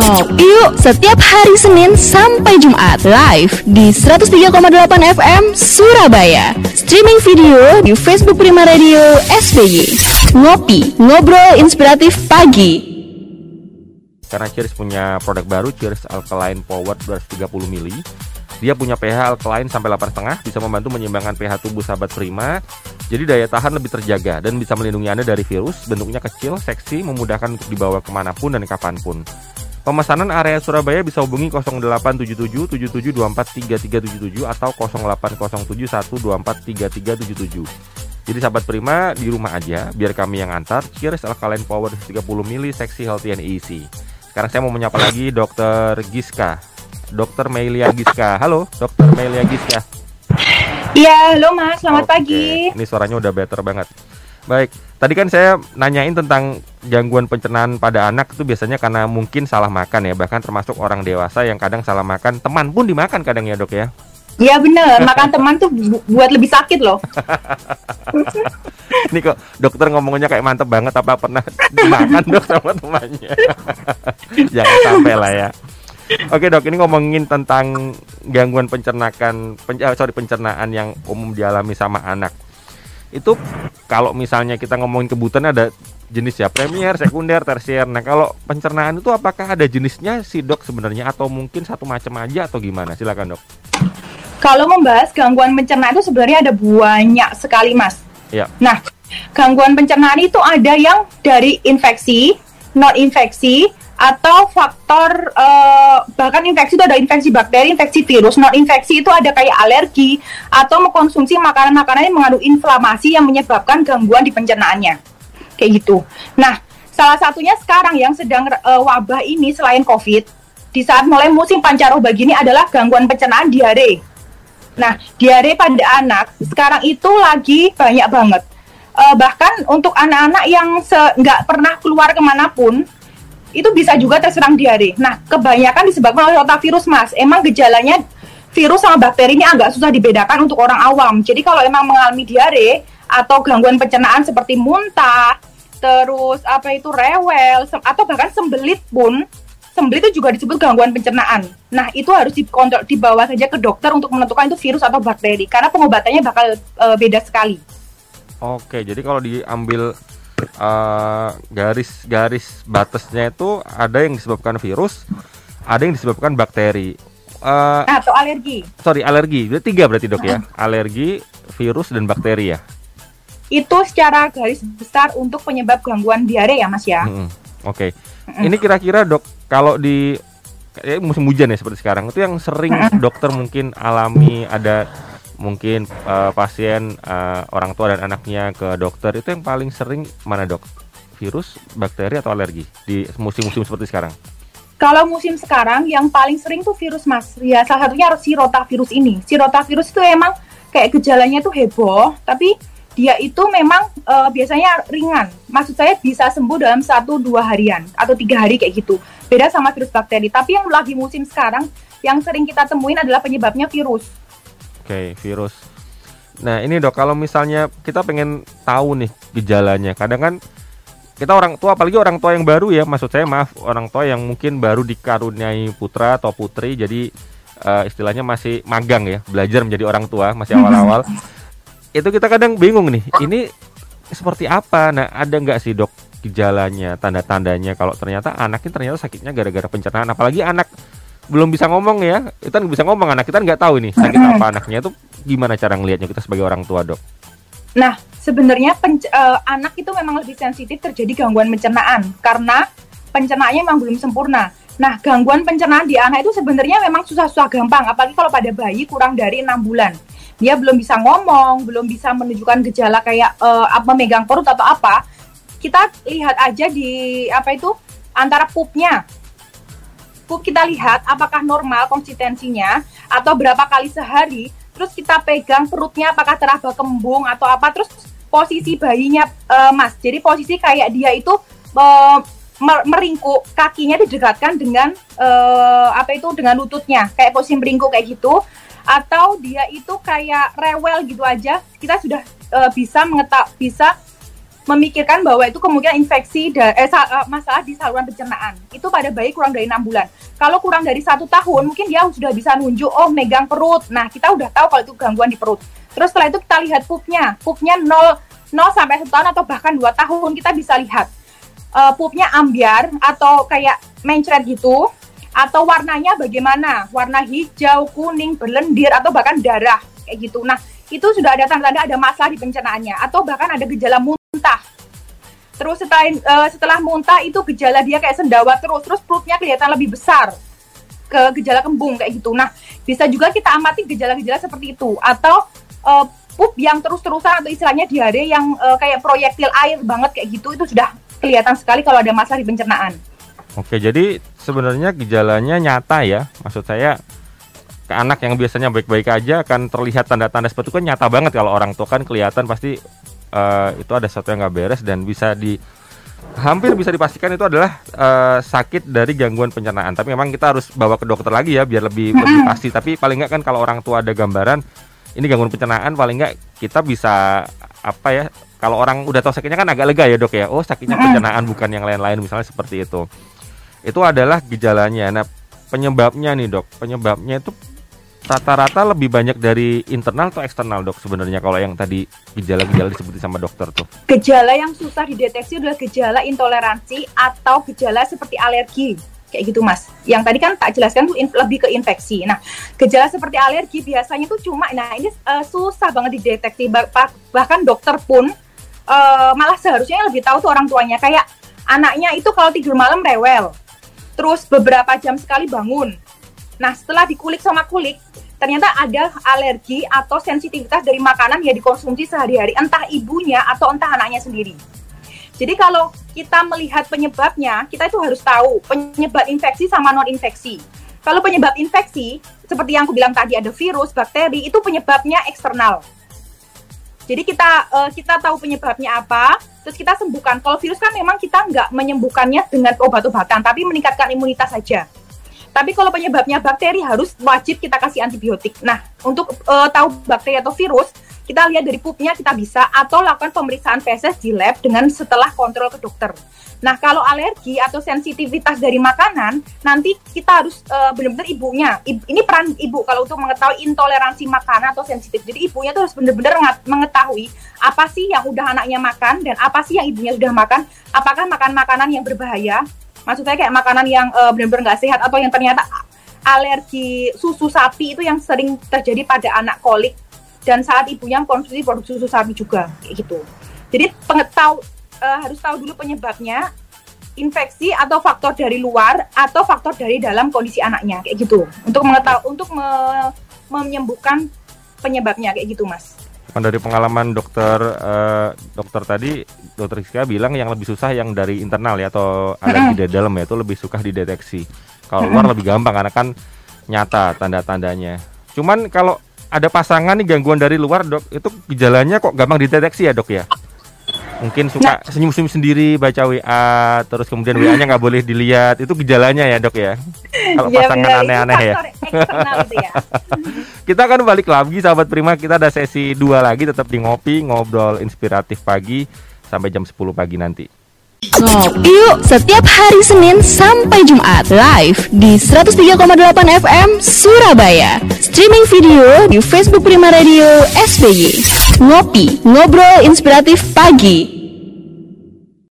Ngop yuk setiap hari Senin sampai Jumat live di 103,8 FM Surabaya. Streaming video di Facebook Prima Radio SBY. Ngopi, ngobrol inspiratif pagi. Karena Cheers punya produk baru Cheers Alkaline Power 230 mili. Dia punya pH alkaline sampai 8,5 bisa membantu menyeimbangkan pH tubuh sahabat prima. Jadi daya tahan lebih terjaga dan bisa melindungi Anda dari virus. Bentuknya kecil, seksi, memudahkan untuk dibawa ke mana pun dan kapan pun. Pemesanan area Surabaya bisa hubungi 0877 77243377 atau 080712433377. Jadi sahabat Prima di rumah aja biar kami yang antar. Cheers Alkaline Power 30 mili seksi healthy and easy. Sekarang saya mau menyapa lagi Dokter Giska. Dokter Melia Giska. Halo, Dokter Melia Giska. Iya, halo Mas, selamat Oke, pagi. Ini suaranya udah better banget. Baik, tadi kan saya nanyain tentang gangguan pencernaan pada anak itu biasanya karena mungkin salah makan ya, bahkan termasuk orang dewasa yang kadang salah makan, teman pun dimakan kadang ya dok ya. Iya bener, makan teman tuh bu- buat lebih sakit loh. Ini kok dokter ngomongnya kayak mantep banget apa pernah dimakan dok sama temannya? Jangan sampai lah ya. Oke dok, ini ngomongin tentang gangguan pencernaan, pen, eh, sorry pencernaan yang umum dialami sama anak. Itu kalau misalnya kita ngomongin kebutuhan ada jenis ya premier, sekunder, tersier. Nah kalau pencernaan itu apakah ada jenisnya sih dok sebenarnya atau mungkin satu macam aja atau gimana? Silakan dok. Kalau membahas gangguan pencernaan itu sebenarnya ada banyak sekali Mas. Ya. Nah, gangguan pencernaan itu ada yang dari infeksi, non infeksi, atau faktor eh, bahkan infeksi itu ada infeksi bakteri, infeksi virus, non infeksi itu ada kayak alergi atau mengkonsumsi makanan-makanan yang mengandung inflamasi yang menyebabkan gangguan di pencernaannya. Kayak gitu. Nah, salah satunya sekarang yang sedang eh, wabah ini selain COVID di saat mulai musim pancaroba gini adalah gangguan pencernaan diare. Nah, diare pada anak sekarang itu lagi banyak banget. Eh, bahkan untuk anak-anak yang nggak pernah keluar ke mana pun, itu bisa juga terserang diare. Nah, kebanyakan disebabkan oleh rotavirus, Mas. Emang gejalanya virus sama bakteri ini agak susah dibedakan untuk orang awam. Jadi kalau emang mengalami diare atau gangguan pencernaan seperti muntah, terus apa itu rewel, atau bahkan sembelit pun, sembelit itu juga disebut gangguan pencernaan. Nah, itu harus dikontrol, dibawa saja ke dokter untuk menentukan itu virus atau bakteri, karena pengobatannya bakal eh, beda sekali. Oke, jadi kalau diambil eh, garis-garis batasnya itu ada yang disebabkan virus, ada yang disebabkan bakteri. Eh, Atau alergi. sorry, alergi. Berarti tiga berarti dok ya? Alergi, virus dan bakteri ya. Itu secara garis besar untuk penyebab gangguan diare ya, Mas ya. Mm-mm. Oke. Ini kira-kira dok, kalau di kayak musim hujan ya seperti sekarang itu yang sering dokter mungkin alami ada mungkin eh, pasien eh, orang tua dan anaknya ke dokter itu yang paling sering mana dok? Virus, bakteri atau alergi di musim-musim seperti sekarang? Kalau musim sekarang yang paling sering tuh virus mas. Ya salah satunya si rotavirus ini. Si rotavirus itu emang kayak gejalanya tuh heboh, tapi dia itu memang eh, biasanya ringan. Maksud saya bisa sembuh dalam satu dua harian atau tiga hari kayak gitu. Beda sama virus bakteri. Tapi yang lagi musim sekarang yang sering kita temuin adalah penyebabnya virus. Oke, virus. Nah, ini dok, kalau misalnya kita pengen tahu nih gejalanya, kadang kan kita orang tua, apalagi orang tua yang baru ya, maksud saya maaf, orang tua yang mungkin baru dikaruniai putra atau putri, jadi eh, istilahnya masih magang ya, belajar menjadi orang tua, masih awal-awal. Itu kita kadang bingung nih, ini seperti apa? Nah, ada nggak sih dok gejalanya, tanda-tandanya kalau ternyata anaknya ternyata sakitnya gara-gara pencernaan, apalagi anak belum bisa ngomong ya kita nggak bisa ngomong anak kita nggak tahu ini sakit apa anaknya itu gimana cara ngelihatnya kita sebagai orang tua dok Nah, sebenarnya eh, anak itu memang lebih sensitif terjadi gangguan pencernaan karena pencernaannya memang belum sempurna. Nah, gangguan pencernaan di anak itu sebenarnya memang susah-susah gampang, apalagi kalau pada bayi kurang dari enam bulan. Dia belum bisa ngomong, belum bisa menunjukkan gejala kayak apa memegang perut atau apa. Kita lihat aja di apa itu antara pupnya. Pup kita lihat apakah normal konsistensinya atau berapa kali sehari terus kita pegang perutnya apakah teraba kembung atau apa terus posisi bayinya eh, mas. Jadi posisi kayak dia itu mer- meringkuk kakinya didekatkan dengan eh, apa itu dengan lututnya. Kayak posisi meringkuk kayak gitu. Atau dia itu kayak rewel gitu aja. Kita sudah eh, bisa mengetak bisa memikirkan bahwa itu kemungkinan infeksi eh, sa, uh, masalah di saluran pencernaan itu pada bayi kurang dari enam bulan. Kalau kurang dari satu tahun, mungkin dia sudah bisa nunjuk oh megang perut. Nah kita udah tahu kalau itu gangguan di perut. Terus setelah itu kita lihat pupnya, pupnya 0 0 sampai 1 tahun atau bahkan 2 tahun kita bisa lihat uh, pupnya ambiar atau kayak mencret gitu atau warnanya bagaimana? Warna hijau, kuning, berlendir atau bahkan darah kayak gitu. Nah, itu sudah ada tanda-tanda ada masalah di pencernaannya atau bahkan ada gejala muntah. Terus setelah uh, setelah muntah itu gejala dia kayak sendawa terus, terus perutnya kelihatan lebih besar ke gejala kembung kayak gitu. Nah, bisa juga kita amati gejala-gejala seperti itu atau uh, pup yang terus-terusan atau istilahnya diare yang uh, kayak proyektil air banget kayak gitu itu sudah kelihatan sekali kalau ada masalah di pencernaan. Oke, jadi sebenarnya gejalanya nyata ya. Maksud saya ke anak yang biasanya baik-baik aja akan terlihat tanda-tanda seperti itu kan nyata banget kalau orang tua kan kelihatan pasti uh, itu ada sesuatu yang nggak beres dan bisa di hampir bisa dipastikan itu adalah uh, sakit dari gangguan pencernaan. Tapi memang kita harus bawa ke dokter lagi ya biar lebih lebih pasti. Tapi paling nggak kan kalau orang tua ada gambaran ini gangguan pencernaan paling nggak kita bisa apa ya kalau orang udah tahu sakitnya kan agak lega ya dok ya. Oh sakitnya pencernaan bukan yang lain-lain misalnya seperti itu. Itu adalah gejalanya. Nah penyebabnya nih dok, penyebabnya itu rata-rata lebih banyak dari internal atau eksternal dok sebenarnya kalau yang tadi gejala-gejala disebut sama dokter tuh? Gejala yang susah dideteksi adalah gejala intoleransi atau gejala seperti alergi. Kayak gitu mas. Yang tadi kan tak jelaskan tuh lebih ke infeksi. Nah gejala seperti alergi biasanya tuh cuma nah ini uh, susah banget dideteksi. Bah bahkan dokter pun uh, malah seharusnya lebih tahu tuh orang tuanya. Kayak anaknya itu kalau tidur malam rewel terus beberapa jam sekali bangun Nah, setelah dikulik sama kulik, ternyata ada alergi atau sensitivitas dari makanan yang dikonsumsi sehari-hari, entah ibunya atau entah anaknya sendiri. Jadi kalau kita melihat penyebabnya, kita itu harus tahu penyebab infeksi sama non infeksi. Kalau penyebab infeksi, seperti yang aku bilang tadi ada virus, bakteri, itu penyebabnya eksternal. Jadi kita uh, kita tahu penyebabnya apa, terus kita sembuhkan. Kalau virus kan memang kita nggak menyembuhkannya dengan obat-obatan, tapi meningkatkan imunitas saja. Tapi kalau penyebabnya bakteri harus wajib kita kasih antibiotik. Nah, untuk uh, tahu bakteri atau virus, kita lihat dari pupnya kita bisa atau lakukan pemeriksaan feses di lab dengan setelah kontrol ke dokter. Nah, kalau alergi atau sensitivitas dari makanan, nanti kita harus uh, benar-benar ibunya. Ibu, ini peran ibu kalau untuk mengetahui intoleransi makanan atau sensitif. Jadi ibunya tuh harus benar-benar mengetahui apa sih yang udah anaknya makan dan apa sih yang ibunya sudah makan. Apakah makan makanan yang berbahaya maksud saya kayak makanan yang uh, benar-benar nggak sehat atau yang ternyata alergi susu sapi itu yang sering terjadi pada anak kolik dan saat ibunya konsumsi produk susu sapi juga kayak gitu. Jadi pengetahu uh, harus tahu dulu penyebabnya infeksi atau faktor dari luar atau faktor dari dalam kondisi anaknya kayak gitu. Untuk mengetahui untuk me menyembuhkan penyebabnya kayak gitu, Mas dari pengalaman dokter uh, dokter tadi dokter Rizka bilang yang lebih susah yang dari internal ya atau alergi dari dalam ya itu lebih suka dideteksi. Kalau luar lebih gampang karena kan nyata tanda-tandanya. Cuman kalau ada pasangan nih gangguan dari luar dok itu gejalanya kok gampang dideteksi ya dok ya? Mungkin suka nah. senyum-senyum sendiri baca WA terus kemudian WA-nya nggak boleh dilihat itu gejalanya ya dok ya kalau ya, pasangan aneh-aneh ya, ya. kita akan balik lagi sahabat Prima kita ada sesi dua lagi tetap di ngopi ngobrol inspiratif pagi sampai jam 10 pagi nanti Ngopi yuk setiap hari Senin sampai Jumat live di 103,8 FM Surabaya. Streaming video di Facebook Prima Radio SBY. Ngopi, ngobrol inspiratif pagi.